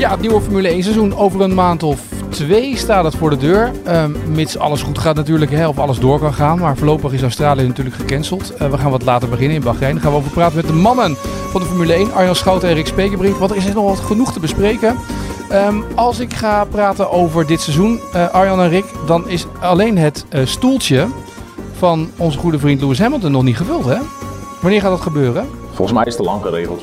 Ja, het nieuwe Formule 1 seizoen over een maand of twee staat het voor de deur. Ehm, mits alles goed gaat natuurlijk, of alles door kan gaan. Maar voorlopig is Australië natuurlijk gecanceld. Eh, we gaan wat later beginnen in Bahrein. Daar gaan we over praten met de mannen van de Formule 1. Arjan Schouten en Rick Spekerbrink. Want er is nog wat genoeg te bespreken. Ehm, als ik ga praten over dit seizoen, eh, Arjan en Rick, dan is alleen het eh, stoeltje van onze goede vriend Lewis Hamilton nog niet gevuld, hè? Wanneer gaat dat gebeuren? Volgens mij is het te lang geregeld.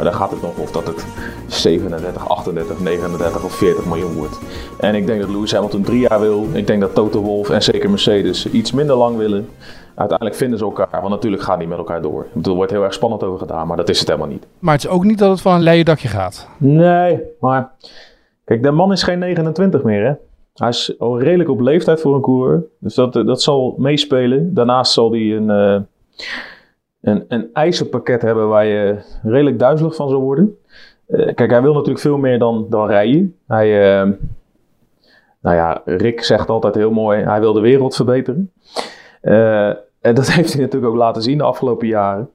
Maar dan gaat het nog of dat het 37, 38, 39 of 40 miljoen wordt. En ik denk dat Lewis Hamilton drie jaar wil. Ik denk dat Toto Wolff en zeker Mercedes iets minder lang willen. Uiteindelijk vinden ze elkaar, want natuurlijk gaan die met elkaar door. Er wordt heel erg spannend over gedaan, maar dat is het helemaal niet. Maar het is ook niet dat het van een leien dakje gaat. Nee, maar kijk, de man is geen 29 meer, hè. Hij is al redelijk op leeftijd voor een coureur. Dus dat, dat zal meespelen. Daarnaast zal hij een, uh, een, een eisenpakket hebben waar je redelijk duizelig van zal worden. Uh, kijk, hij wil natuurlijk veel meer dan, dan rijden. Hij, uh, nou ja, Rick zegt altijd heel mooi, hij wil de wereld verbeteren. en dat heeft hij natuurlijk ook laten zien de afgelopen jaren.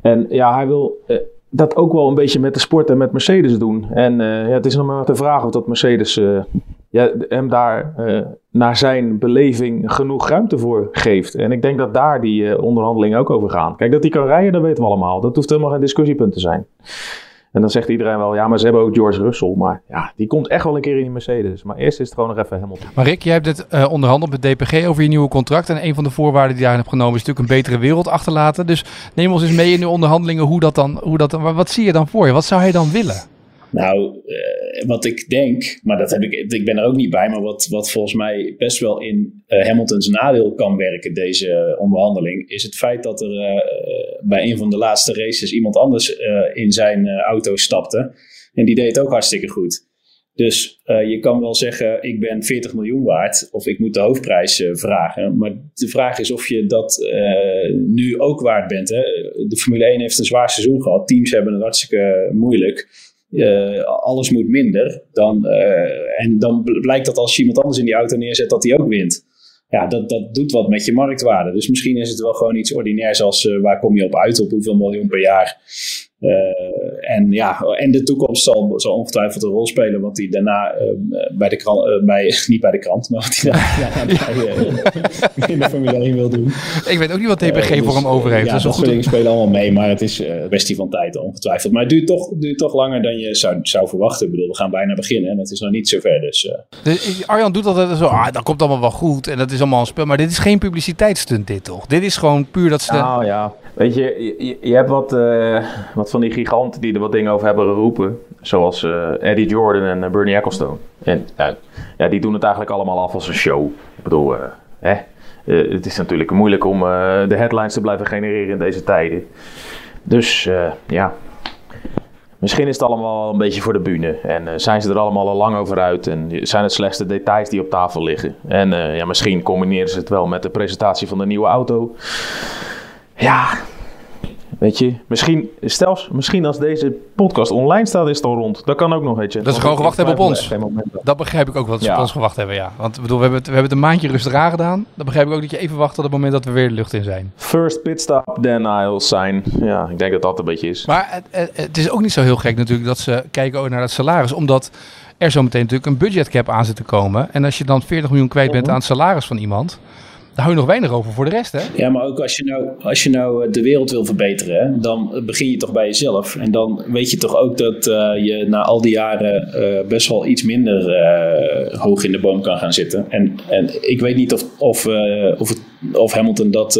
En ja, hij wil dat ook wel een beetje met de sport en met Mercedes doen. En ja, het is nog maar de vraag of dat Mercedes ja, hem daar uh, naar zijn beleving genoeg ruimte voor geeft. En ik denk dat daar die uh, onderhandelingen ook over gaan. Kijk, dat hij kan rijden, dat weten we allemaal. Dat hoeft helemaal geen discussiepunt te zijn. En dan zegt iedereen wel, ja, maar ze hebben ook George Russell. Maar ja, die komt echt wel een keer in die Mercedes. Maar eerst is het gewoon nog even helemaal. Maar Rick, jij hebt het uh, onderhandeld met DPG over je nieuwe contract. En een van de voorwaarden die je hebt genomen is natuurlijk een betere wereld achterlaten. Dus neem ons eens mee in de onderhandelingen hoe dat dan, hoe dat, wat zie je dan voor je? Wat zou hij dan willen? Nou, uh, wat ik denk, maar dat heb ik, ik ben er ook niet bij, maar wat, wat volgens mij best wel in uh, Hamiltons nadeel kan werken, deze onderhandeling, is het feit dat er bij een van de laatste races iemand anders in zijn auto stapte. En die deed het ook hartstikke goed. Dus je kan wel zeggen, ik ben 40 miljoen waard of ik moet de hoofdprijs vragen. Maar de vraag is of je dat nu ook waard bent. Hè? De Formule 1 heeft een zwaar seizoen gehad. Teams hebben het hartstikke moeilijk. Uh, alles moet minder. Dan, uh, en dan blijkt dat als je iemand anders in die auto neerzet, dat hij ook wint. Ja, dat, dat doet wat met je marktwaarde. Dus misschien is het wel gewoon iets ordinairs als uh, waar kom je op uit, op hoeveel miljoen per jaar. En ja, en de toekomst zal, zal ongetwijfeld een rol spelen wat hij daarna bij de krant, bij, niet bij de krant, maar wat hij daarna bij, in de Formule 1 wil doen. Ik weet ook niet wat DPG dus, voor hem over heeft. Ja, dat soort dingen spelen allemaal mee, maar het is een kwestie van tijd ongetwijfeld. Maar het duurt toch, duurt toch langer dan je zou, zou verwachten. Ik bedoel, we gaan bijna beginnen en het is nog niet zover. Dus, dus Arjan doet altijd zo, ah, dat komt allemaal wel goed en dat is allemaal een spel. Maar dit is geen publiciteitsstunt dit toch? Dit is gewoon puur dat ze... Nou ja, weet je, je, je hebt wat, uh, wat van die giganten die er wat dingen over hebben geroepen. Zoals uh, Eddie Jordan en uh, Bernie Ecclestone. En ja, die doen het eigenlijk allemaal af als een show. Ik bedoel, hè? het is natuurlijk moeilijk om de headlines te blijven genereren in deze tijden. Dus ja, Misschien is het allemaal een beetje voor de bühne. En zijn ze er allemaal al lang over uit. En zijn het slechts de details die op tafel liggen. En ja, misschien combineren ze het wel met de presentatie van de nieuwe auto. Ja, weet je. Misschien, stel, misschien als deze podcast online staat, is het al rond. Dat kan ook nog, weet je. Dat ze gewoon gewacht hebben op ons. Dat begrijp ik ook wel, dat ze ja. op ons gewacht hebben, ja. Want bedoel, we, hebben het, we hebben het een maandje rustig aangedaan. Dan begrijp ik ook dat je even wacht tot het moment dat we weer de lucht in zijn. First pitstop, then I'll sign. Ja, ik denk dat dat een beetje is. Maar het, het, is ook niet zo heel gek natuurlijk dat ze kijken ook naar het salaris. Omdat er zo meteen natuurlijk een budgetcap aan zit te komen. En als je dan 40 miljoen kwijt bent aan het salaris van iemand... Daar hou je nog weinig over voor de rest, hè? Ja, maar ook als je nou, als je nou de wereld wil verbeteren, dan begin je toch bij jezelf. En dan weet je toch ook dat uh, je na al die jaren uh, best wel iets minder uh, hoog in de boom kan gaan zitten. En, en ik weet niet of, of, of, het, of Hamilton dat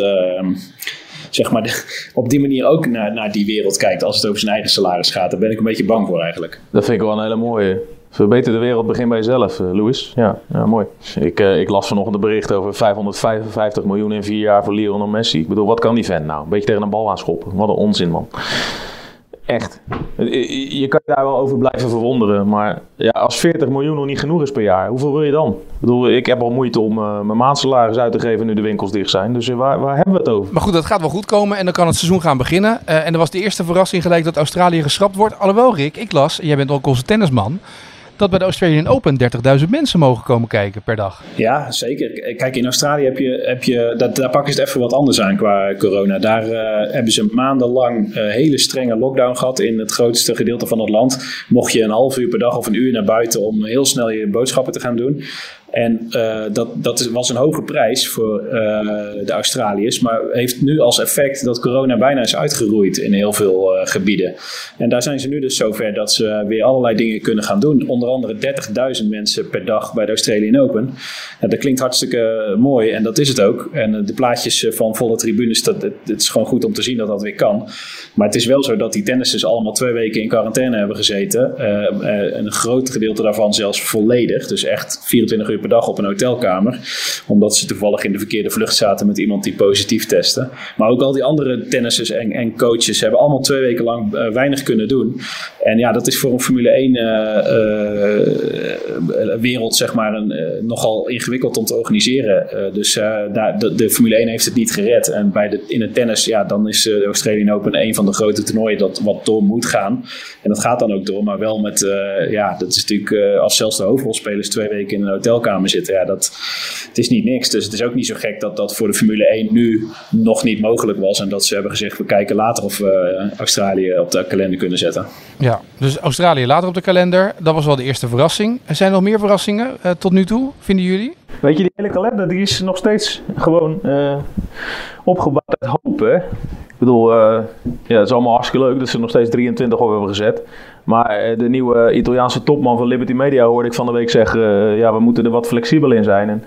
zeg maar, de, op die manier ook naar, naar die wereld kijkt als het over zijn eigen salaris gaat. Daar ben ik een beetje bang voor eigenlijk. Dat vind ik wel een hele mooie. Verbeter de wereld, begin bij jezelf, uh, Louis. Ja, ja mooi. Ik, uh, ik las vanochtend een bericht over 555 miljoen in vier jaar voor Lionel Messi. Ik bedoel, wat kan die vent nou? Een beetje tegen een bal aanschoppen. Wat een onzin, man. Echt. Je kan daar wel over blijven verwonderen. Maar ja, als 40 miljoen nog niet genoeg is per jaar, hoeveel wil je dan? Ik bedoel, ik heb al moeite om uh, mijn maandsalaris uit te geven nu de winkels dicht zijn. Dus waar, waar hebben we het over? Maar goed, dat gaat wel goed komen en dan kan het seizoen gaan beginnen. Uh, en er was de eerste verrassing gelijk dat Australië geschrapt wordt. Alhoewel, Rick, ik las, jij bent ook onze tennisman dat bij de Australian Open 30.000 mensen mogen komen kijken per dag. Ja, zeker. Kijk, in Australië heb je, heb je dat, daar pakken ze het even wat anders aan qua corona. Daar uh, hebben ze maandenlang uh, hele strenge lockdown gehad in het grootste gedeelte van het land. Mocht je een half uur per dag of een uur naar buiten om heel snel je boodschappen te gaan doen. En uh, dat, dat was een hoge prijs voor uh, de Australiërs, maar heeft nu als effect dat corona bijna is uitgeroeid in heel veel uh, gebieden. En daar zijn ze nu dus zover dat ze weer allerlei dingen kunnen gaan doen. Onder andere 30.000 mensen per dag bij de Australian Open. Dat klinkt hartstikke mooi en dat is het ook. En de plaatjes van volle tribunes, dat, het, het, is gewoon goed om te zien dat dat weer kan. Maar het is wel zo dat die tennissers allemaal twee weken in quarantaine hebben gezeten. een groot gedeelte daarvan zelfs volledig, dus echt 24 uur per dag op een hotelkamer. Omdat ze toevallig in de verkeerde vlucht zaten met iemand die positief testte. Maar ook al die andere tennissers en, en coaches hebben allemaal twee weken lang uh, weinig kunnen doen. En ja, dat is voor een Formule 1 uh, uh, wereld zeg maar een, nogal ingewikkeld om te organiseren. dus daar, de, de, Formule 1 heeft het niet gered. En bij de, in het tennis, ja, dan is de Australian Open een van de grote toernooien dat wat door moet gaan. En dat gaat dan ook door, maar wel met, ja, dat is natuurlijk als zelfs de hoofdrolspelers twee weken in een hotelkamer zitten. Ja, dat, het is niet niks. Dus het is ook niet zo gek dat dat voor de Formule 1 nu nog niet mogelijk was. En dat ze hebben gezegd, we kijken later of we Australië op de kalender kunnen zetten. Ja, dus Australië later op de kalender. Dat was wel de eerste verrassing. Er zijn nog meer verrassingen uh, tot nu toe, vinden jullie? Weet je, die hele kalender die is nog steeds gewoon uh, opgebouwd uit hoop, hè? Ik bedoel, uh, ja, het is allemaal hartstikke leuk dat ze er nog steeds 23 op hebben gezet. Maar de nieuwe Italiaanse topman van Liberty Media hoorde ik van de week zeggen: uh, ja, we moeten er wat flexibel in zijn. En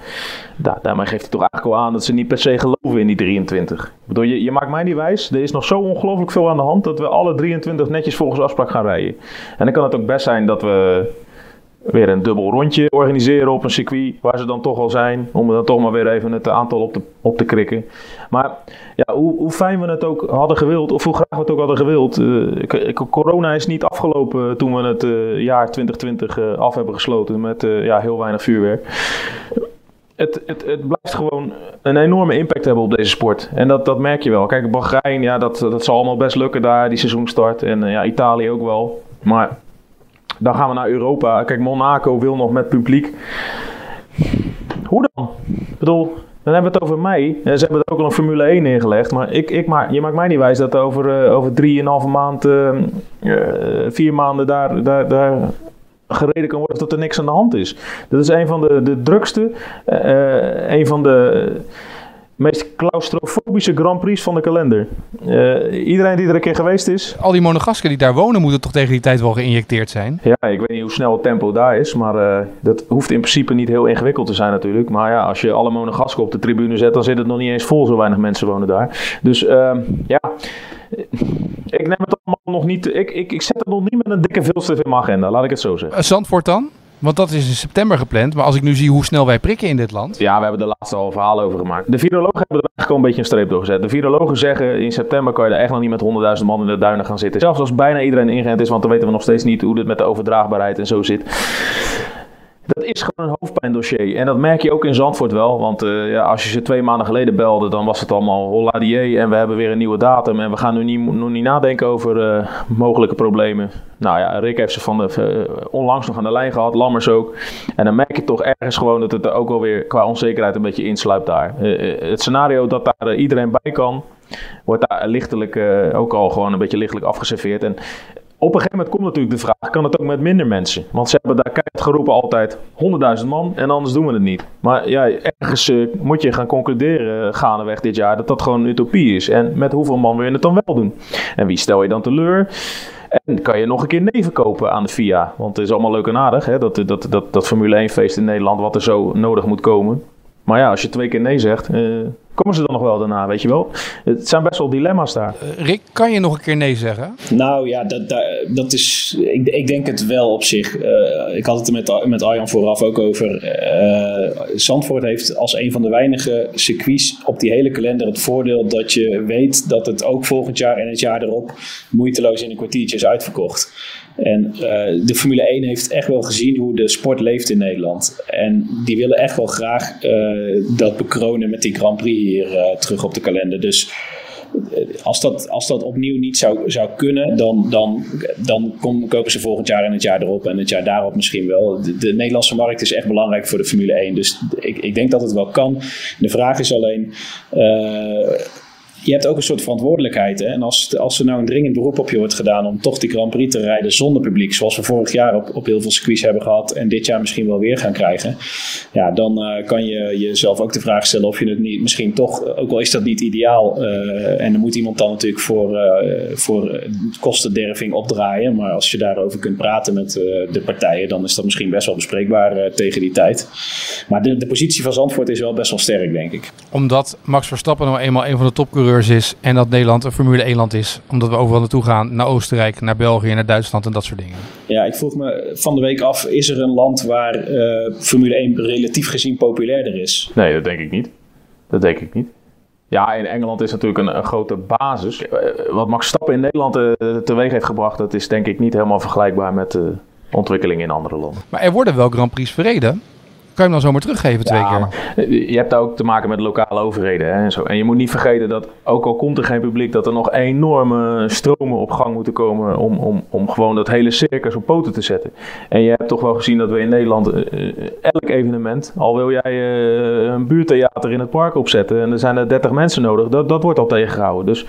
da daarmee geeft hij toch eigenlijk al aan dat ze niet per se geloven in die 23. Ik bedoel, je, je maakt mij niet wijs. Er is nog zo ongelooflijk veel aan de hand dat we alle 23 netjes volgens afspraak gaan rijden. En dan kan het ook best zijn dat we weer een dubbel rondje organiseren op een circuit waar ze dan toch al zijn. Om dan toch maar weer even het aantal op te, op te krikken. Maar ja, hoe, hoe fijn we het ook hadden gewild, of hoe graag we het ook hadden gewild. Uh, corona is niet afgelopen toen we het uh, jaar 2020 uh, af hebben gesloten met ja, heel weinig vuurwerk. Het, het, het, blijft gewoon een enorme impact hebben op deze sport. En dat, dat merk je wel. Kijk, Bahrein, ja, dat, dat zal allemaal best lukken daar, die seizoenstart. En ja, Italië ook wel. Maar dan gaan we naar Europa. Kijk, Monaco wil nog met publiek. Hoe dan? Ik bedoel, dan hebben we het over mei. Ze hebben er ook al een Formule 1 neergelegd. Maar ik, ik maak, je maakt mij niet wijs dat over, uh, over drieënhalve maand, uh, vier maanden daar, daar, daar gereden kan worden dat er niks aan de hand is. Dat is een van de, de drukste, uh, een van de meest claustrofobische Grand Prix van de kalender. Uh, iedereen die er een keer geweest is. Al die monegasken die daar wonen moeten toch tegen die tijd wel geïnjecteerd zijn? Ja, ik weet niet hoe snel het tempo daar is. Maar uh, dat hoeft in principe niet heel ingewikkeld te zijn natuurlijk. Maar ja, als je alle monegasken op de tribune zet, dan zit het nog niet eens vol. Zo weinig mensen wonen daar. Dus uh, ja... Ik neem het allemaal nog niet. Ik, ik, ik zet het nog niet met een dikke veelstuf in mijn agenda, laat ik het zo zeggen. Zandvoort dan? Want dat is in september gepland. Maar als ik nu zie hoe snel wij prikken in dit land. Ja, we hebben er laatste al verhaal over gemaakt. De virologen hebben er eigenlijk al een beetje een streep door gezet. De virologen zeggen in september kan je er echt nog niet met 100.000 man in de duinen gaan zitten. Zelfs als bijna iedereen ingeënt is, want dan weten we nog steeds niet hoe dit met de overdraagbaarheid en zo zit. Dat is gewoon een hoofdpijndossier. En dat merk je ook in Zandvoort wel. Want uh, ja, als je ze twee maanden geleden belde, dan was het allemaal holla die En we hebben weer een nieuwe datum. En we gaan nu niet, nog niet nadenken over uh, mogelijke problemen. Nou ja, Rick heeft ze van de, uh, onlangs nog aan de lijn gehad. Lammers ook. En dan merk je toch ergens gewoon dat het er ook wel weer qua onzekerheid een beetje insluipt daar. het scenario dat daar iedereen bij kan, wordt daar lichtelijk ook al gewoon een beetje lichtelijk afgeserveerd. En op een gegeven moment komt natuurlijk de vraag: kan het ook met minder mensen? Want ze hebben daar keihard geroepen altijd 100.000 man en anders doen we het niet. Maar ja, ergens uh, moet je gaan concluderen uh, gaandeweg dit jaar dat dat gewoon utopie is. En met hoeveel man wil je het dan wel doen? En wie stel je dan teleur? En kan je nog een keer neven kopen aan de FIA? Want het is allemaal leuk en aardig, hè? Dat, dat, dat, dat Formule 1 feest in Nederland wat er zo nodig moet komen. Maar ja, als je twee keer nee zegt, Komen ze dan nog wel daarna, weet je wel? Het zijn best wel dilemma's daar. Uh, Rick, kan je nog een keer nee zeggen? Nou ja, dat, dat, dat is. Ik, ik, denk het wel op zich. Uh, ik had het er met, met Arjan vooraf ook over. Uh, Zandvoort heeft als een van de weinige circuits op die hele kalender het voordeel dat je weet dat het ook volgend jaar en het jaar erop moeiteloos in een kwartiertje is uitverkocht. En uh, de Formule 1 heeft echt wel gezien hoe de sport leeft in Nederland. En die willen echt wel graag uh, dat bekronen met die Grand Prix hier uh, terug op de kalender. Dus als dat, als dat opnieuw niet zou, zou kunnen, dan, dan, dan kom, kopen ze volgend jaar en het jaar erop en het jaar daarop misschien wel. De, de Nederlandse markt is echt belangrijk voor de Formule 1. Dus ik, ik denk dat het wel kan. De vraag is alleen je hebt ook een soort verantwoordelijkheid. Hè? En als, als er nou een dringend beroep op je wordt gedaan om toch die Grand Prix te rijden zonder publiek, zoals we vorig jaar op, op heel veel circuits hebben gehad en dit jaar misschien wel weer gaan krijgen, ja, dan uh, kan je jezelf ook de vraag stellen of je het niet, misschien toch, ook al is dat niet ideaal, uh, en er moet iemand dan natuurlijk voor, voor kostenderving opdraaien, maar als je daarover kunt praten met de partijen, dan is dat misschien best wel bespreekbaar tegen die tijd. Maar de, de positie van Zandvoort is wel best wel sterk, denk ik. Omdat Max Verstappen nou eenmaal een van de topcoureurs is en dat Nederland een Formule 1 land is. Omdat we overal naartoe gaan, naar Oostenrijk, naar België, naar Duitsland en dat soort dingen. Ja, ik vroeg me van de week af, is er een land waar uh, Formule 1 relatief gezien populairder is? Nee, dat denk ik niet. Dat denk ik niet. Ja, in Engeland is natuurlijk een, een grote basis. Eh, wat Max Stappen in Nederland uh, teweeg heeft gebracht, dat is denk ik niet helemaal vergelijkbaar met de ontwikkeling in andere landen. Maar er worden wel Grand Prix verreden kan je hem dan zomaar teruggeven twee keer? Eh, je hebt ook te maken met lokale overheden. Hè, en, zo. en je moet niet vergeten dat, ook al komt er geen publiek, dat er nog enorme stromen op gang moeten komen om, om, om gewoon dat hele circus op poten te zetten. En je hebt toch wel gezien dat we in Nederland uh, elk evenement, al wil jij uh, een buurtheater in het park opzetten en er zijn er 30 mensen nodig, dat, dat wordt al tegengehouden. Dus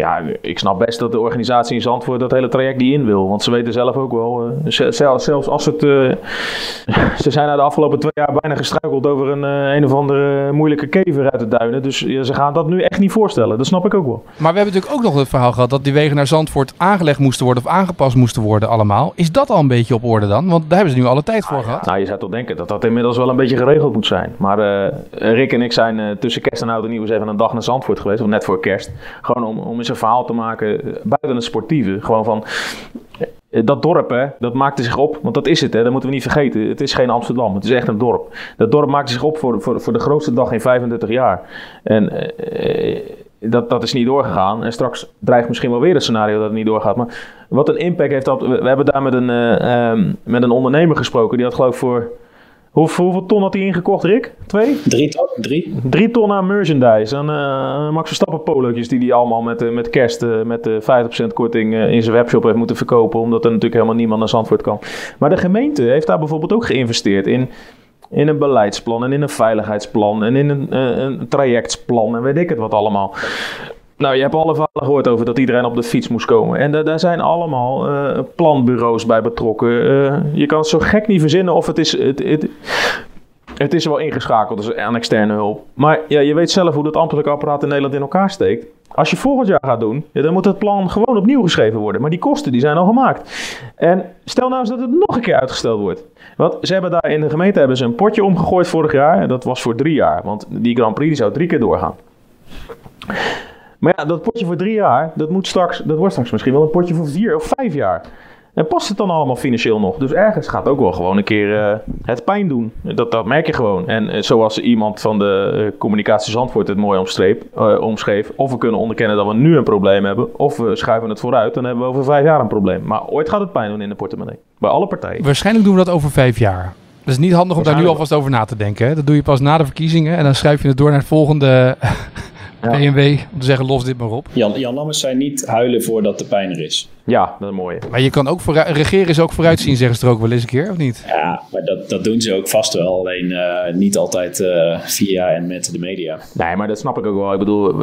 ja, ik snap best dat de organisatie in Zandvoort dat hele traject niet in wil. Want ze weten zelf ook wel, uh, zelfs, zelfs als het... Uh, ze zijn na de afgelopen twee jaar bijna gestruikeld over een, uh, een of andere moeilijke kever uit de duinen. Dus ze gaan dat nu echt niet voorstellen. Dat snap ik ook wel. Maar we hebben natuurlijk ook nog het verhaal gehad dat die wegen naar Zandvoort aangelegd moesten worden of aangepast moesten worden allemaal. Is dat al een beetje op orde dan? Want daar hebben ze nu alle tijd voor ah, gehad. Nou, je zou toch denken dat dat inmiddels wel een beetje geregeld moet zijn. Maar Rick en ik zijn tussen kerst en oud en nieuw eens even een dag naar Zandvoort geweest. Of net voor kerst. Gewoon om, om eens een verhaal te maken eh, buiten het sportieve. Gewoon van eh, dat dorp, hè, dat maakte zich op, want dat is het, hè, dat moeten we niet vergeten. Het is geen Amsterdam, het is echt een dorp. Dat dorp maakte zich op voor, voor, voor de grootste dag in 35 jaar. En eh, dat, dat is niet doorgegaan. En straks dreigt misschien wel weer een scenario dat het niet doorgaat. Maar wat een impact heeft dat. We, hebben daar met een, um, met een ondernemer gesproken, die had geloof ik voor hoeveel ton had hij ingekocht, Rick? Twee? Drie ton. Drie, drie ton aan merchandise. En uh, Max Verstappen polootjes die hij allemaal met, uh, met kerst uh, met 50% korting in zijn webshop heeft moeten verkopen. Omdat er natuurlijk helemaal niemand naar Zandvoort kan. Maar de gemeente heeft daar bijvoorbeeld ook geïnvesteerd in in een beleidsplan en in een veiligheidsplan en in een, een, trajectsplan en weet ik het wat allemaal. Nou, je hebt alle verhalen gehoord over dat iedereen op de fiets moest komen. En daar zijn allemaal uh, planbureaus bij betrokken. Uh, je kan het zo gek niet verzinnen of het is... Het, het, het is wel ingeschakeld dus aan externe hulp. Maar ja, je weet zelf hoe dat ambtelijke apparaat in Nederland in elkaar steekt. Als je volgend jaar gaat doen, dan moet het plan gewoon opnieuw geschreven worden. Maar die kosten die zijn al gemaakt. En stel nou eens dat het nog een keer uitgesteld wordt. Want ze hebben daar in de gemeente hebben ze een potje omgegooid vorig jaar. En dat was voor drie jaar. Want die Grand Prix zou drie keer doorgaan. Maar ja, dat potje voor drie jaar, dat, moet straks, dat wordt straks misschien wel een potje voor vier of vijf jaar. En past het dan allemaal financieel nog? Dus ergens gaat ook wel gewoon een keer uh, het pijn doen. Dat, dat merk je gewoon. En uh, zoals iemand van de uh, communicatie Zandvoort het mooi omschreef, omschreef. Of we kunnen onderkennen dat we nu een probleem hebben. Of we schuiven het vooruit. Dan hebben we over vijf jaar een probleem. Maar ooit gaat het pijn doen in de portemonnee. Bij alle partijen. Waarschijnlijk doen we dat over vijf jaar. Dat is niet handig om daar nu alvast over na te denken. Hè? Dat doe je pas na de verkiezingen. En dan schuif je het door naar het volgende. BMW om te zeggen, los dit maar op. Jan, Jan Lammers zei niet huilen voordat de pijn er is. Ja, dat is mooi. Maar je kan ook vooruit, regeren is ook vooruitzien, zeggen ze er ook wel eens een keer, of niet? Ja, maar dat, dat doen ze ook vast wel. Alleen uh, niet altijd uh, via en met de media. Nee, maar dat snap ik ook wel. Ik bedoel,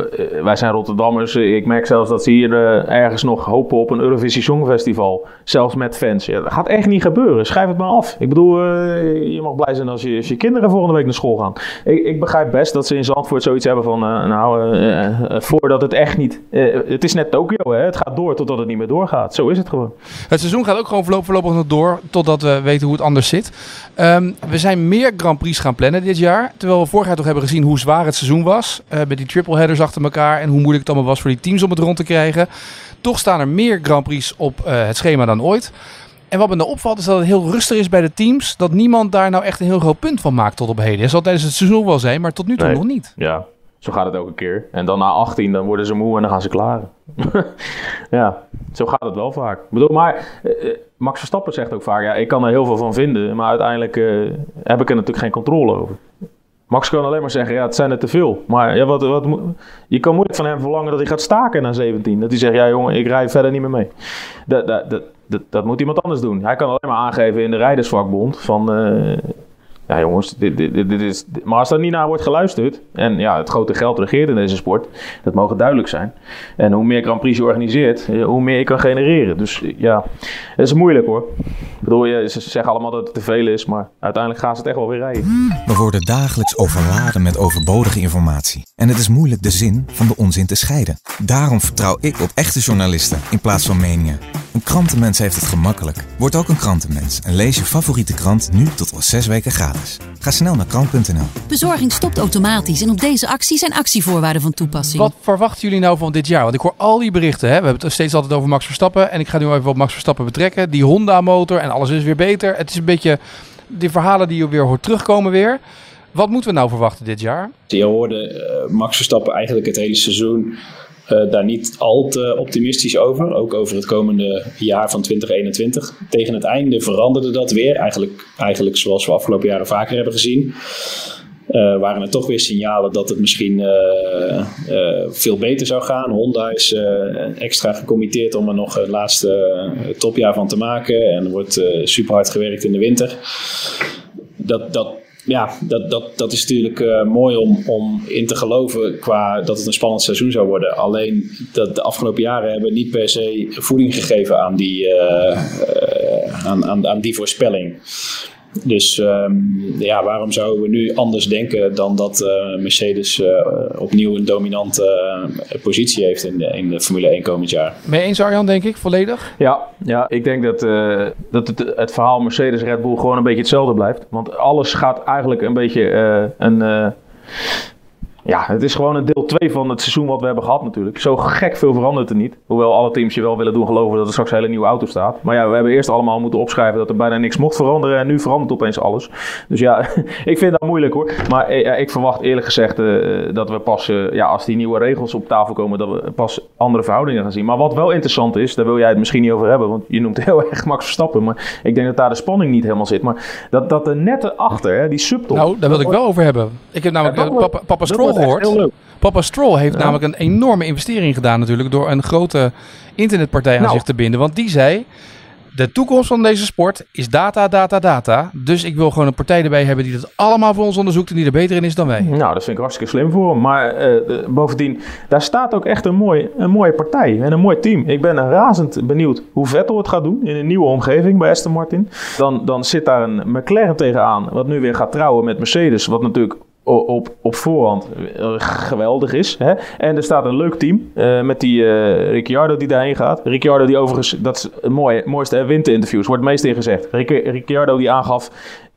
wij zijn Rotterdammers. Ik merk zelfs dat ze hier uh, ergens nog hopen op een Eurovisie Songfestival. Zelfs met fans. Ja, dat gaat echt niet gebeuren. Schrijf het maar af. Ik bedoel, je mag blij zijn als je, als je kinderen volgende week naar school gaan. Ik, ik begrijp best dat ze in Zandvoort zoiets hebben van... nou, voordat het echt niet... het is net Tokio, hè. Het gaat door totdat het niet meer doorgaat. Doorgaat. Zo is het gewoon. Het seizoen gaat ook gewoon voorlopig nog door, totdat we weten hoe het anders zit. Ehm, we zijn meer Grand Prix gaan plannen dit jaar. Terwijl we vorig jaar toch hebben gezien hoe zwaar het seizoen was. Uh, met die triple headers achter elkaar en hoe moeilijk het allemaal was voor die teams om het rond te krijgen. Toch staan er meer Grand Prix op uh, het schema dan ooit. En wat me nou opvalt is dat het heel rustig is bij de teams. Dat niemand daar nou echt een heel groot punt van maakt tot op heden. Dat zal tijdens het seizoen wel zijn, maar tot nu toe Nee. nog niet. Ja, zo gaat het elke keer. En dan na 18, dan worden ze moe en dan gaan ze klaren. ja, zo gaat het wel vaak. Ik bedoel, maar eh, eh, Max Verstappen zegt ook vaak, ja, ik kan er heel veel van vinden, maar uiteindelijk eh, heb ik er natuurlijk geen controle over. Max kan alleen maar zeggen, ja, het zijn er te veel. Maar ja, wat, wat, je kan moeilijk van hem verlangen dat hij gaat staken na 17. Dat hij zegt, ja jongen, ik rij verder niet meer mee. Dat, dat, dat, dat, moet iemand anders doen. Hij kan alleen maar aangeven in de rijdersvakbond van... ja, jongens, dit, dit, dit, is. maar als er niet naar wordt geluisterd. En ja, het grote geld regeert in deze sport. Dat mogen duidelijk zijn. En hoe meer Grand Prix je organiseert, eh, hoe meer je kan genereren. Dus eh, ja, het is moeilijk hoor. Ik bedoel, ze zeggen allemaal dat het te veel is. Maar uiteindelijk gaan ze het echt wel weer rijden. We worden dagelijks overladen met overbodige informatie. En het is moeilijk de zin van de onzin te scheiden. Daarom vertrouw ik op echte journalisten in plaats van meningen. Een krantenmens heeft het gemakkelijk. Word ook een krantenmens en lees je favoriete krant nu tot wel zes weken gratis. Ga snel naar krant.nl. Bezorging stopt automatisch en op deze actie zijn actievoorwaarden van toepassing. Wat verwachten jullie nou van dit jaar? Want ik hoor al die berichten. Hè? We hebben het steeds altijd over Max Verstappen. En ik ga nu even op Max Verstappen betrekken. Die Honda-motor en alles is weer beter. Het is een beetje die verhalen die je weer hoort terugkomen weer. Wat moeten we nou verwachten dit jaar? Je hoorde eh, Max Verstappen eigenlijk het hele seizoen eh, daar niet al te optimistisch over. Ook over het komende jaar van 2021. Tegen het einde veranderde dat weer. Eigenlijk, eigenlijk zoals we afgelopen jaren vaker hebben gezien. Eh, waren er toch weer signalen dat het misschien eh, veel beter zou gaan. Honda is extra gecommitteerd om er nog een laatste topjaar van te maken. En er wordt super hard gewerkt in de winter. Dat, dat, ja, dat, dat, dat is natuurlijk eh, mooi om, om in te geloven qua dat het een spannend seizoen zou worden. Alleen dat de afgelopen jaren hebben niet per se voeding gegeven aan die, eh, eh, aan, aan, aan die voorspelling. Dus ehm, ja, waarom zouden we nu anders denken dan dat eh, Mercedes eh, opnieuw een dominante eh, positie heeft in de, in de Formule 1 komend jaar? Mee eens Arjan, denk ik, volledig? Ja, ja ik denk dat, eh, dat het, het verhaal Mercedes-Red Bull gewoon een beetje hetzelfde blijft. Want alles gaat eigenlijk een beetje eh, een... ja, het is gewoon een deel 2 van het seizoen wat we hebben gehad natuurlijk. Zo gek veel verandert er niet. Hoewel alle teams je wel willen doen geloven dat er straks een hele nieuwe auto staat. Maar ja, we hebben eerst allemaal moeten opschrijven dat er bijna niks mocht veranderen. En nu verandert opeens alles. Dus ja, ik vind dat moeilijk hoor. Maar eh, ja, ik verwacht eerlijk gezegd eh, dat we pas, eh, ja, als die nieuwe regels op tafel komen, dat we pas andere verhoudingen gaan zien. Maar wat wel interessant is, daar wil jij het misschien niet over hebben. Want je noemt heel erg Max Verstappen. Maar ik denk dat daar de spanning niet helemaal zit. Maar dat, dat er net erachter, hè, die subtop. Nou, daar wil ik wel over hebben. Ik heb namelijk Ja, dat wordt- papa, papa Stroll gehoord. Papa Stroll heeft Ja. namelijk een enorme investering gedaan natuurlijk door een grote internetpartij aan Nou. zich te binden. Want die zei, de toekomst van deze sport is data, data, data. Dus ik wil gewoon een partij erbij hebben die dat allemaal voor ons onderzoekt en die er beter in is dan wij. Nou, dat vind ik hartstikke slim voor hem. Maar eh, bovendien, daar staat ook echt een, mooi, een mooie partij en een mooi team. Ik ben razend benieuwd hoe Vettel het gaat doen in een nieuwe omgeving bij Aston Martin. Dan, dan zit daar een McLaren tegenaan, wat nu weer gaat trouwen met Mercedes. Wat natuurlijk op, op voorhand eh, geweldig is. Hè? En er staat een leuk team eh, met die eh, Ricciardo die daarheen gaat. Ricciardo die overigens, dat is het mooie, mooiste, winterinterviews, wordt het meest in gezegd. Ric- Ricciardo die aangaf,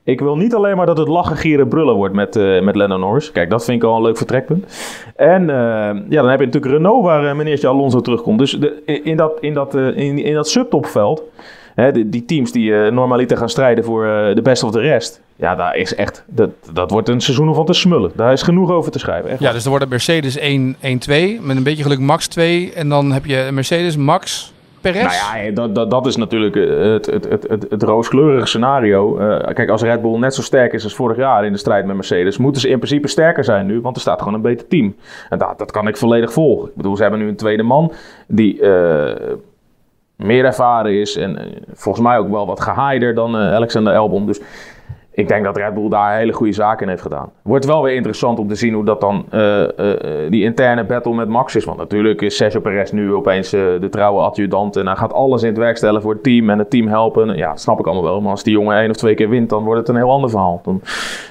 ik wil niet alleen maar dat het lachen, gieren, brullen wordt met, eh met Lennon Norris. Kijk, dat vind ik al een leuk vertrekpunt. En ja, dan heb je natuurlijk Renault waar uh, meneertje Alonso terugkomt. Dus de, in, dat, in, dat, in, in dat subtopveld, hè, die, die teams die eh, normaliter gaan strijden voor eh, de best of de rest. Ja, daar is echt, dat, dat wordt een seizoen om van te smullen. Daar is genoeg over te schrijven. Echt. Ja, dus er wordt een Mercedes 1-2, met een beetje geluk Max 2. En dan heb je Mercedes Max Perez. Nou ja, dat, dat, dat is natuurlijk eh, het, het, het, het, het rooskleurige scenario. Kijk, als Red Bull net zo sterk is als vorig jaar in de strijd met Mercedes, moeten ze in principe sterker zijn nu, want er staat gewoon een beter team. En dat, dat kan ik volledig volgen. Ik bedoel, ze hebben nu een tweede man die meer ervaren is en eh, volgens mij ook wel wat gehaider dan eh, Alexander Albon. Dus ik denk dat Red Bull daar hele goede zaken in heeft gedaan. Wordt wel weer interessant om te zien hoe dat dan eh, die interne battle met Max is. Want natuurlijk is Sergio Perez nu opeens de trouwe adjudant. En hij gaat alles in het werk stellen voor het team en het team helpen. Ja, dat snap ik allemaal wel. Maar als die jongen één of twee keer wint, dan wordt het een heel ander verhaal. Dan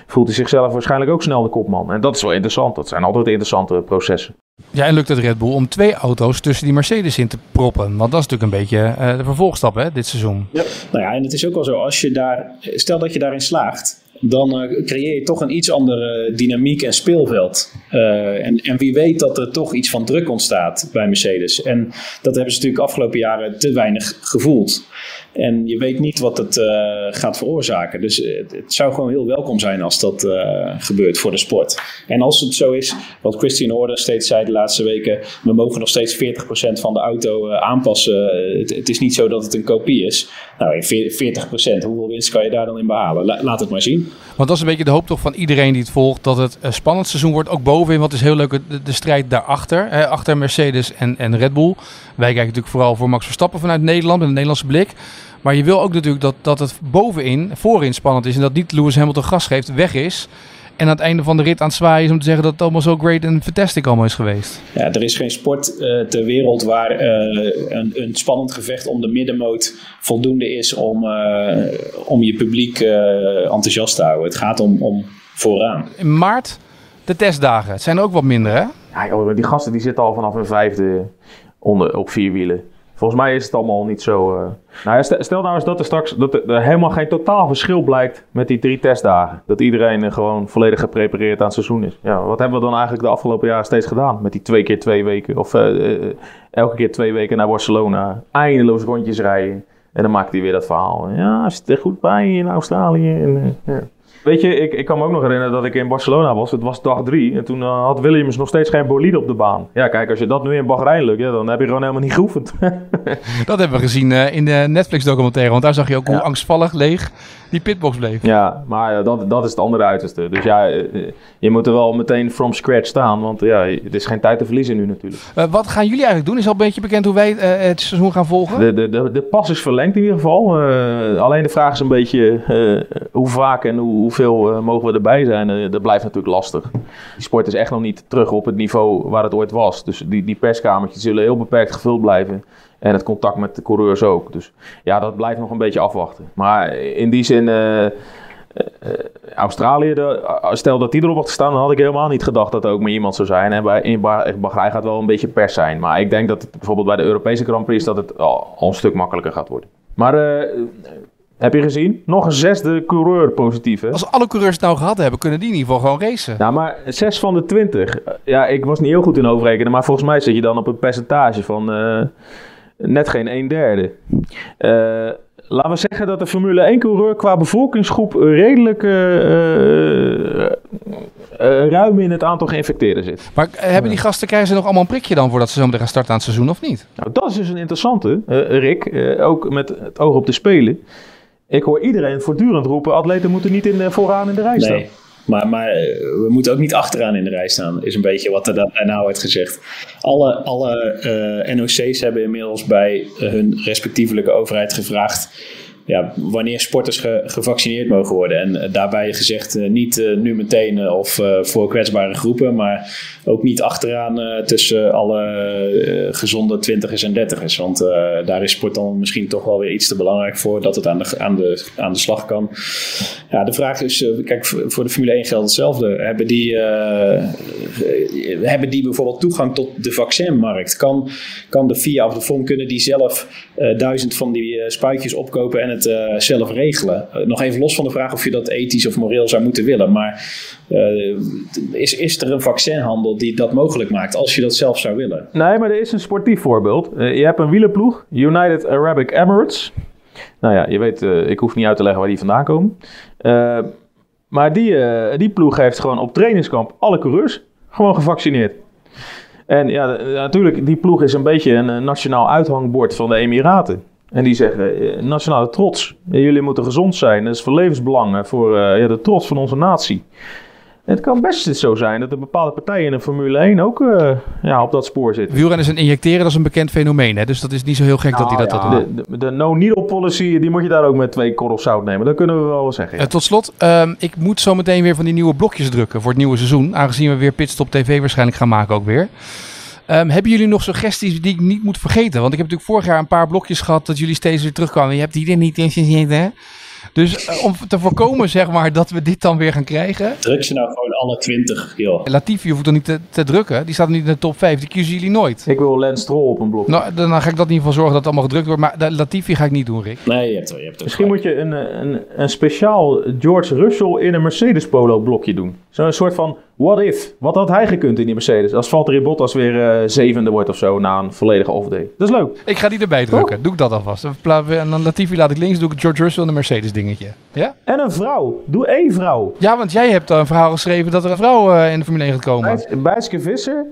voelt hij zichzelf waarschijnlijk ook snel de kopman. En dat is wel interessant. Dat zijn altijd interessante processen. Ja, en lukt het Red Bull om twee auto's tussen die Mercedes in te proppen? Want dat is natuurlijk een beetje uh, de vervolgstap hè, dit seizoen. Ja. Nou ja, en het is ook wel zo, als je daar, stel dat je daarin slaagt, dan uh, creëer je toch een iets andere dynamiek en speelveld. Uh, en, en wie weet dat er toch iets van druk ontstaat bij Mercedes. En dat hebben ze natuurlijk afgelopen jaren te weinig gevoeld. En je weet niet wat het uh, gaat veroorzaken. Dus het, het, zou gewoon heel welkom zijn als dat uh, gebeurt voor de sport. En als het zo is, wat Christian Horner steeds zei de laatste weken: we mogen nog steeds 40% van de auto aanpassen. Het, is niet zo dat het een kopie is. Nou, 40%, hoeveel winst kan je daar dan in behalen? La, laat het maar zien. Want dat is een beetje de hoop toch van iedereen die het volgt: dat het spannend seizoen wordt. Ook bovenin, wat is heel leuk, de, de strijd daarachter. Hè, achter Mercedes en, en Red Bull. Wij kijken natuurlijk vooral voor Max Verstappen vanuit Nederland met een Nederlandse blik. Maar je wil ook natuurlijk dat, dat het bovenin, voorin spannend is. En dat niet Lewis Hamilton gas geeft, weg is. En aan het einde van de rit aan het zwaaien is om te zeggen dat het allemaal zo great en fantastic allemaal is geweest. Ja, er is geen sport uh, ter wereld waar uh, een, een, spannend gevecht om de middenmoot voldoende is om, uh, om je publiek enthousiast te houden. Het gaat om, om vooraan. In maart de testdagen. Het zijn er ook wat minder hè? Ja joh, die gasten die zitten al vanaf hun vijfde onder, op vier wielen. Volgens mij is het allemaal niet zo. Uh... Nou stel nou eens dat er straks dat er helemaal geen totaal verschil blijkt met die drie testdagen. Dat iedereen uh, gewoon volledig geprepareerd aan het seizoen is. Ja, wat hebben we dan eigenlijk de afgelopen jaren steeds gedaan? Met die twee keer twee weken. Of uh, elke keer twee weken naar Barcelona. Eindeloos rondjes rijden. En dan maakt hij weer dat verhaal. Ja, zit er goed bij in Australië. En, ja. Weet je, ik, ik kan me ook nog herinneren dat ik in Barcelona was. Het was dag drie. En toen uh, had Williams nog steeds geen bolide op de baan. Ja, kijk, als je dat nu in Bahrein lukt, ja, dan heb je gewoon helemaal niet geoefend. dat hebben we gezien uh, in de Netflix-documentaire. Want daar zag je ook ja. hoe angstvallig leeg die pitbox bleef. Ja, maar ja, dat, dat is het andere uiterste. Dus ja, je moet er wel meteen from scratch staan. Want ja, het is geen tijd te verliezen nu natuurlijk. Uh, wat gaan jullie eigenlijk doen? Is al een beetje bekend hoe wij het seizoen gaan volgen? De, de, de, de pas is verlengd in ieder geval. alleen de vraag is een beetje hoe vaak en hoe, hoeveel uh, mogen we erbij zijn? Uh, dat blijft natuurlijk lastig. Die sport is echt nog niet terug op het niveau waar het ooit was. Dus die, die perskamertjes zullen heel beperkt gevuld blijven. En het contact met de coureurs ook. Dus ja, dat blijft nog een beetje afwachten. Maar in die zin, uh, Australië, stel dat die erop had gestaan, dan had ik helemaal niet gedacht dat er ook maar iemand zou zijn. En bij, in Bahrein gaat wel een beetje pers zijn. Maar ik denk dat het bijvoorbeeld bij de Europese Grand Prix dat het al een stuk makkelijker gaat worden. Maar heb je gezien? Nog een zesde coureur positief. Hè? Als alle coureurs het nou gehad hebben, kunnen die in ieder geval gewoon racen. Nou, maar zes van de twintig. Ja, ik was niet heel goed in overrekenen, maar volgens mij zit je dan op een percentage van uh, net geen een derde. Uh, laten we zeggen dat de Formule 1 coureur qua bevolkingsgroep redelijk uh, ruim in het aantal geïnfecteerden zit. Maar hebben die gasten, krijgen ze nog allemaal een prikje dan voordat ze zo meteen gaan starten aan het seizoen of niet? Nou, dat is dus een interessante, Rick. ook met het oog op de Spelen. Ik hoor iedereen voortdurend roepen: atleten moeten niet in, vooraan in de rij staan. Nee. Maar, maar we moeten ook niet achteraan in de rij staan, is een beetje wat er daarna wordt gezegd. Alle, alle uh, NOC's hebben inmiddels bij hun respectievelijke overheid gevraagd ja, wanneer sporters ge, gevaccineerd mogen worden. En uh, daarbij gezegd uh, niet uh, nu meteen of voor kwetsbare groepen, maar ook niet achteraan tussen alle gezonde twintigers en dertigers. Want daar is sport dan misschien toch wel weer iets te belangrijk voor dat het aan de, aan de, aan de slag kan. Ja, de vraag is, kijk, voor de Formule 1 geldt hetzelfde. Hebben die, hebben die bijvoorbeeld toegang tot de vaccinmarkt? Kan, kan de FIA of de FOM, kunnen die zelf duizend van die spuitjes opkopen en het uh, zelf regelen. Uh, nog even los van de vraag of je dat ethisch of moreel zou moeten willen. Maar uh, is, is er een vaccinhandel die dat mogelijk maakt als je dat zelf zou willen? Nee, maar er is een sportief voorbeeld. je hebt een wielerploeg, United Arabic Emirates. Nou ja, je weet, ik hoef niet uit te leggen waar die vandaan komen. maar die, die ploeg heeft gewoon op trainingskamp alle coureurs gewoon gevaccineerd. En ja, natuurlijk, die ploeg is een beetje een nationaal uithangbord van de Emiraten. En die zeggen, nationale trots, jullie moeten gezond zijn. Dat is voor levensbelang, voor uh, ja, de trots van onze natie. Het kan best zo zijn dat er bepaalde partijen in de Formule 1 ook uh, ja, op dat spoor zitten. Wielrenners en injecteren, dat is een bekend fenomeen. Hè? Dus dat is niet zo heel gek nou, dat die dat, ja, dat doen. De, de, de no-needle policy, die moet je daar ook met twee korrels zout nemen. Dat kunnen we wel zeggen. Ja. Uh, tot slot, um, ik moet zo meteen weer van die nieuwe blokjes drukken voor het nieuwe seizoen. Aangezien we weer Pitstop TV waarschijnlijk gaan maken ook weer. Um, hebben jullie nog suggesties die ik niet moet vergeten? Want ik heb natuurlijk vorig jaar een paar blokjes gehad dat jullie steeds weer terugkwamen. Je hebt die er niet in gezeten. Dus eh, om te voorkomen zeg maar dat we dit dan weer gaan krijgen. Druk ze nou gewoon alle 20, joh. Latifi hoeft er niet te, te drukken. Die staat niet in de top 5. Die kiezen jullie nooit. Ik wil Lance Stroll op een blok. Nou, dan ga ik dat in ieder geval zorgen dat het allemaal gedrukt wordt. Maar de Latifi ga ik niet doen, Rick. Nee, je hebt, je hebt er Misschien moet je een, eh, een, een speciaal George Russell in een Mercedes Polo blokje doen. Zo'n soort van what if. Wat had hij gekund in die Mercedes? Als Valtteri Bottas weer eh, zevende wordt of zo na een volledige off-day. Dat is leuk. Ik ga die erbij drukken. Doe ik dat alvast. En dan Latifi laat ik links. Doe ik George Russell en een Mercedes dingetje. Ja? En een vrouw. Doe één vrouw. Ja, want jij hebt een verhaal geschreven dat er een vrouw eh, in de Formule 1 gaat komen. Bijs- Bijtske Visser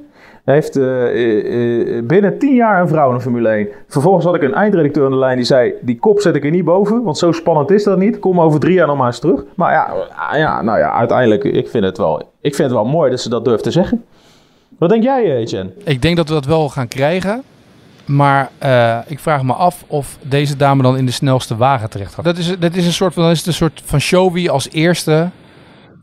heeft eh, eh, eh, binnen tien jaar een vrouw in de Formule 1. Vervolgens had ik een eindredacteur aan de lijn die zei... die kop zet ik er niet boven, want zo spannend is dat niet. Kom over drie jaar nog maar eens terug. Maar ja, ah, ja, nou ja, uiteindelijk, ik vind, het wel, ik vind het wel mooi dat ze dat durft te zeggen. Wat denk jij, Etienne? Ik denk dat we dat wel gaan krijgen. Maar eh, ik vraag me af of deze dame dan in de snelste wagen terecht gaat. Dat is, dat is een soort van, dan is het een soort van show wie als eerste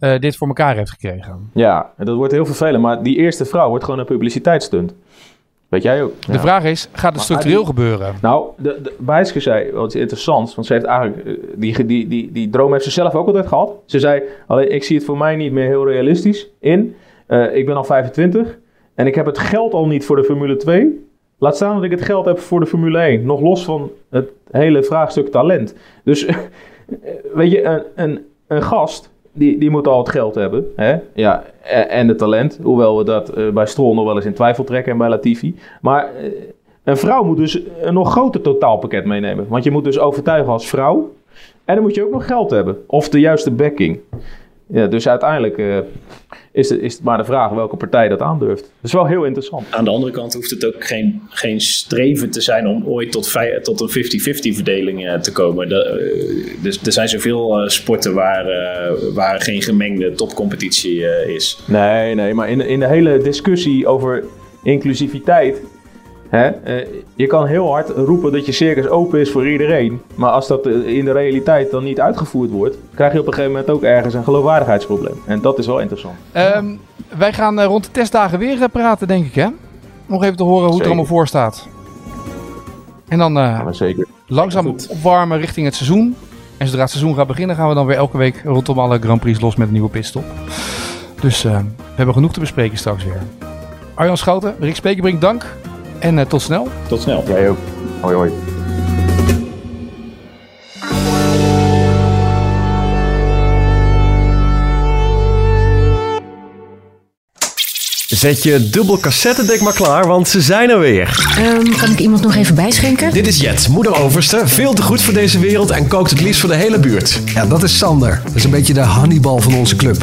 eh, dit voor elkaar heeft gekregen. Ja, dat wordt heel vervelend. Maar die eerste vrouw wordt gewoon een publiciteitsstunt. Weet jij ook? De Ja. vraag is, gaat het structureel die- gebeuren? Nou, de, de, Bijtske zei, wat is interessant, want ze heeft eigenlijk, eh, die, die, die, die droom heeft ze zelf ook altijd gehad. Ze zei, alleen ik zie het voor mij niet meer heel realistisch in. Eh, ik ben al 25 en ik heb het geld al niet voor de Formule 2. Laat staan dat ik het geld heb voor de Formule 1. Nog los van het hele vraagstuk talent. Dus, weet je, een, een, een gast, die, die moet al het geld hebben. Hè? Ja, en en het talent. Hoewel we dat eh, bij Stroll nog wel eens in twijfel trekken en bij Latifi. Maar eh, een vrouw moet dus een nog groter totaalpakket meenemen. Want je moet dus overtuigen als vrouw. En dan moet je ook nog geld hebben. Of de juiste backing. Ja, dus uiteindelijk eh, is, het, is het maar de vraag welke partij dat aandurft. Dat is wel heel interessant. Aan de andere kant hoeft het ook geen, geen streven te zijn om ooit tot, vij- tot een 50-50 verdeling eh, te komen. De, eh, dus er zijn zoveel eh, sporten waar, waar geen gemengde topcompetitie is. Nee, nee, maar in, in de hele discussie over inclusiviteit. Hè, eh, je kan heel hard roepen dat je circus open is voor iedereen. Maar als dat eh, in de realiteit dan niet uitgevoerd wordt, krijg je op een gegeven moment ook ergens een geloofwaardigheidsprobleem. En dat is wel interessant. Ehm, wij gaan eh, rond de testdagen weer praten, denk ik, hè? Nog even te horen hoe het er allemaal voor staat. En dan zeker. langzaam Goed. opwarmen richting het seizoen. En zodra het seizoen gaat beginnen, gaan we dan weer elke week rondom alle Grand Prix los met een nieuwe pitstop. Dus we hebben genoeg te bespreken straks weer. Arjan Schouten, Rick Spekerbrink, dank. En eh, tot snel. Tot snel. Jij ook. Hoi hoi. Zet je dubbel cassettedek maar klaar, want ze zijn er weer. Ehm, kan ik iemand nog even bijschenken? Dit is Jet, moeder overste, veel te goed voor deze wereld en kookt het liefst voor de hele buurt. Ja, dat is Sander. Dat is een beetje de Hannibal van onze club.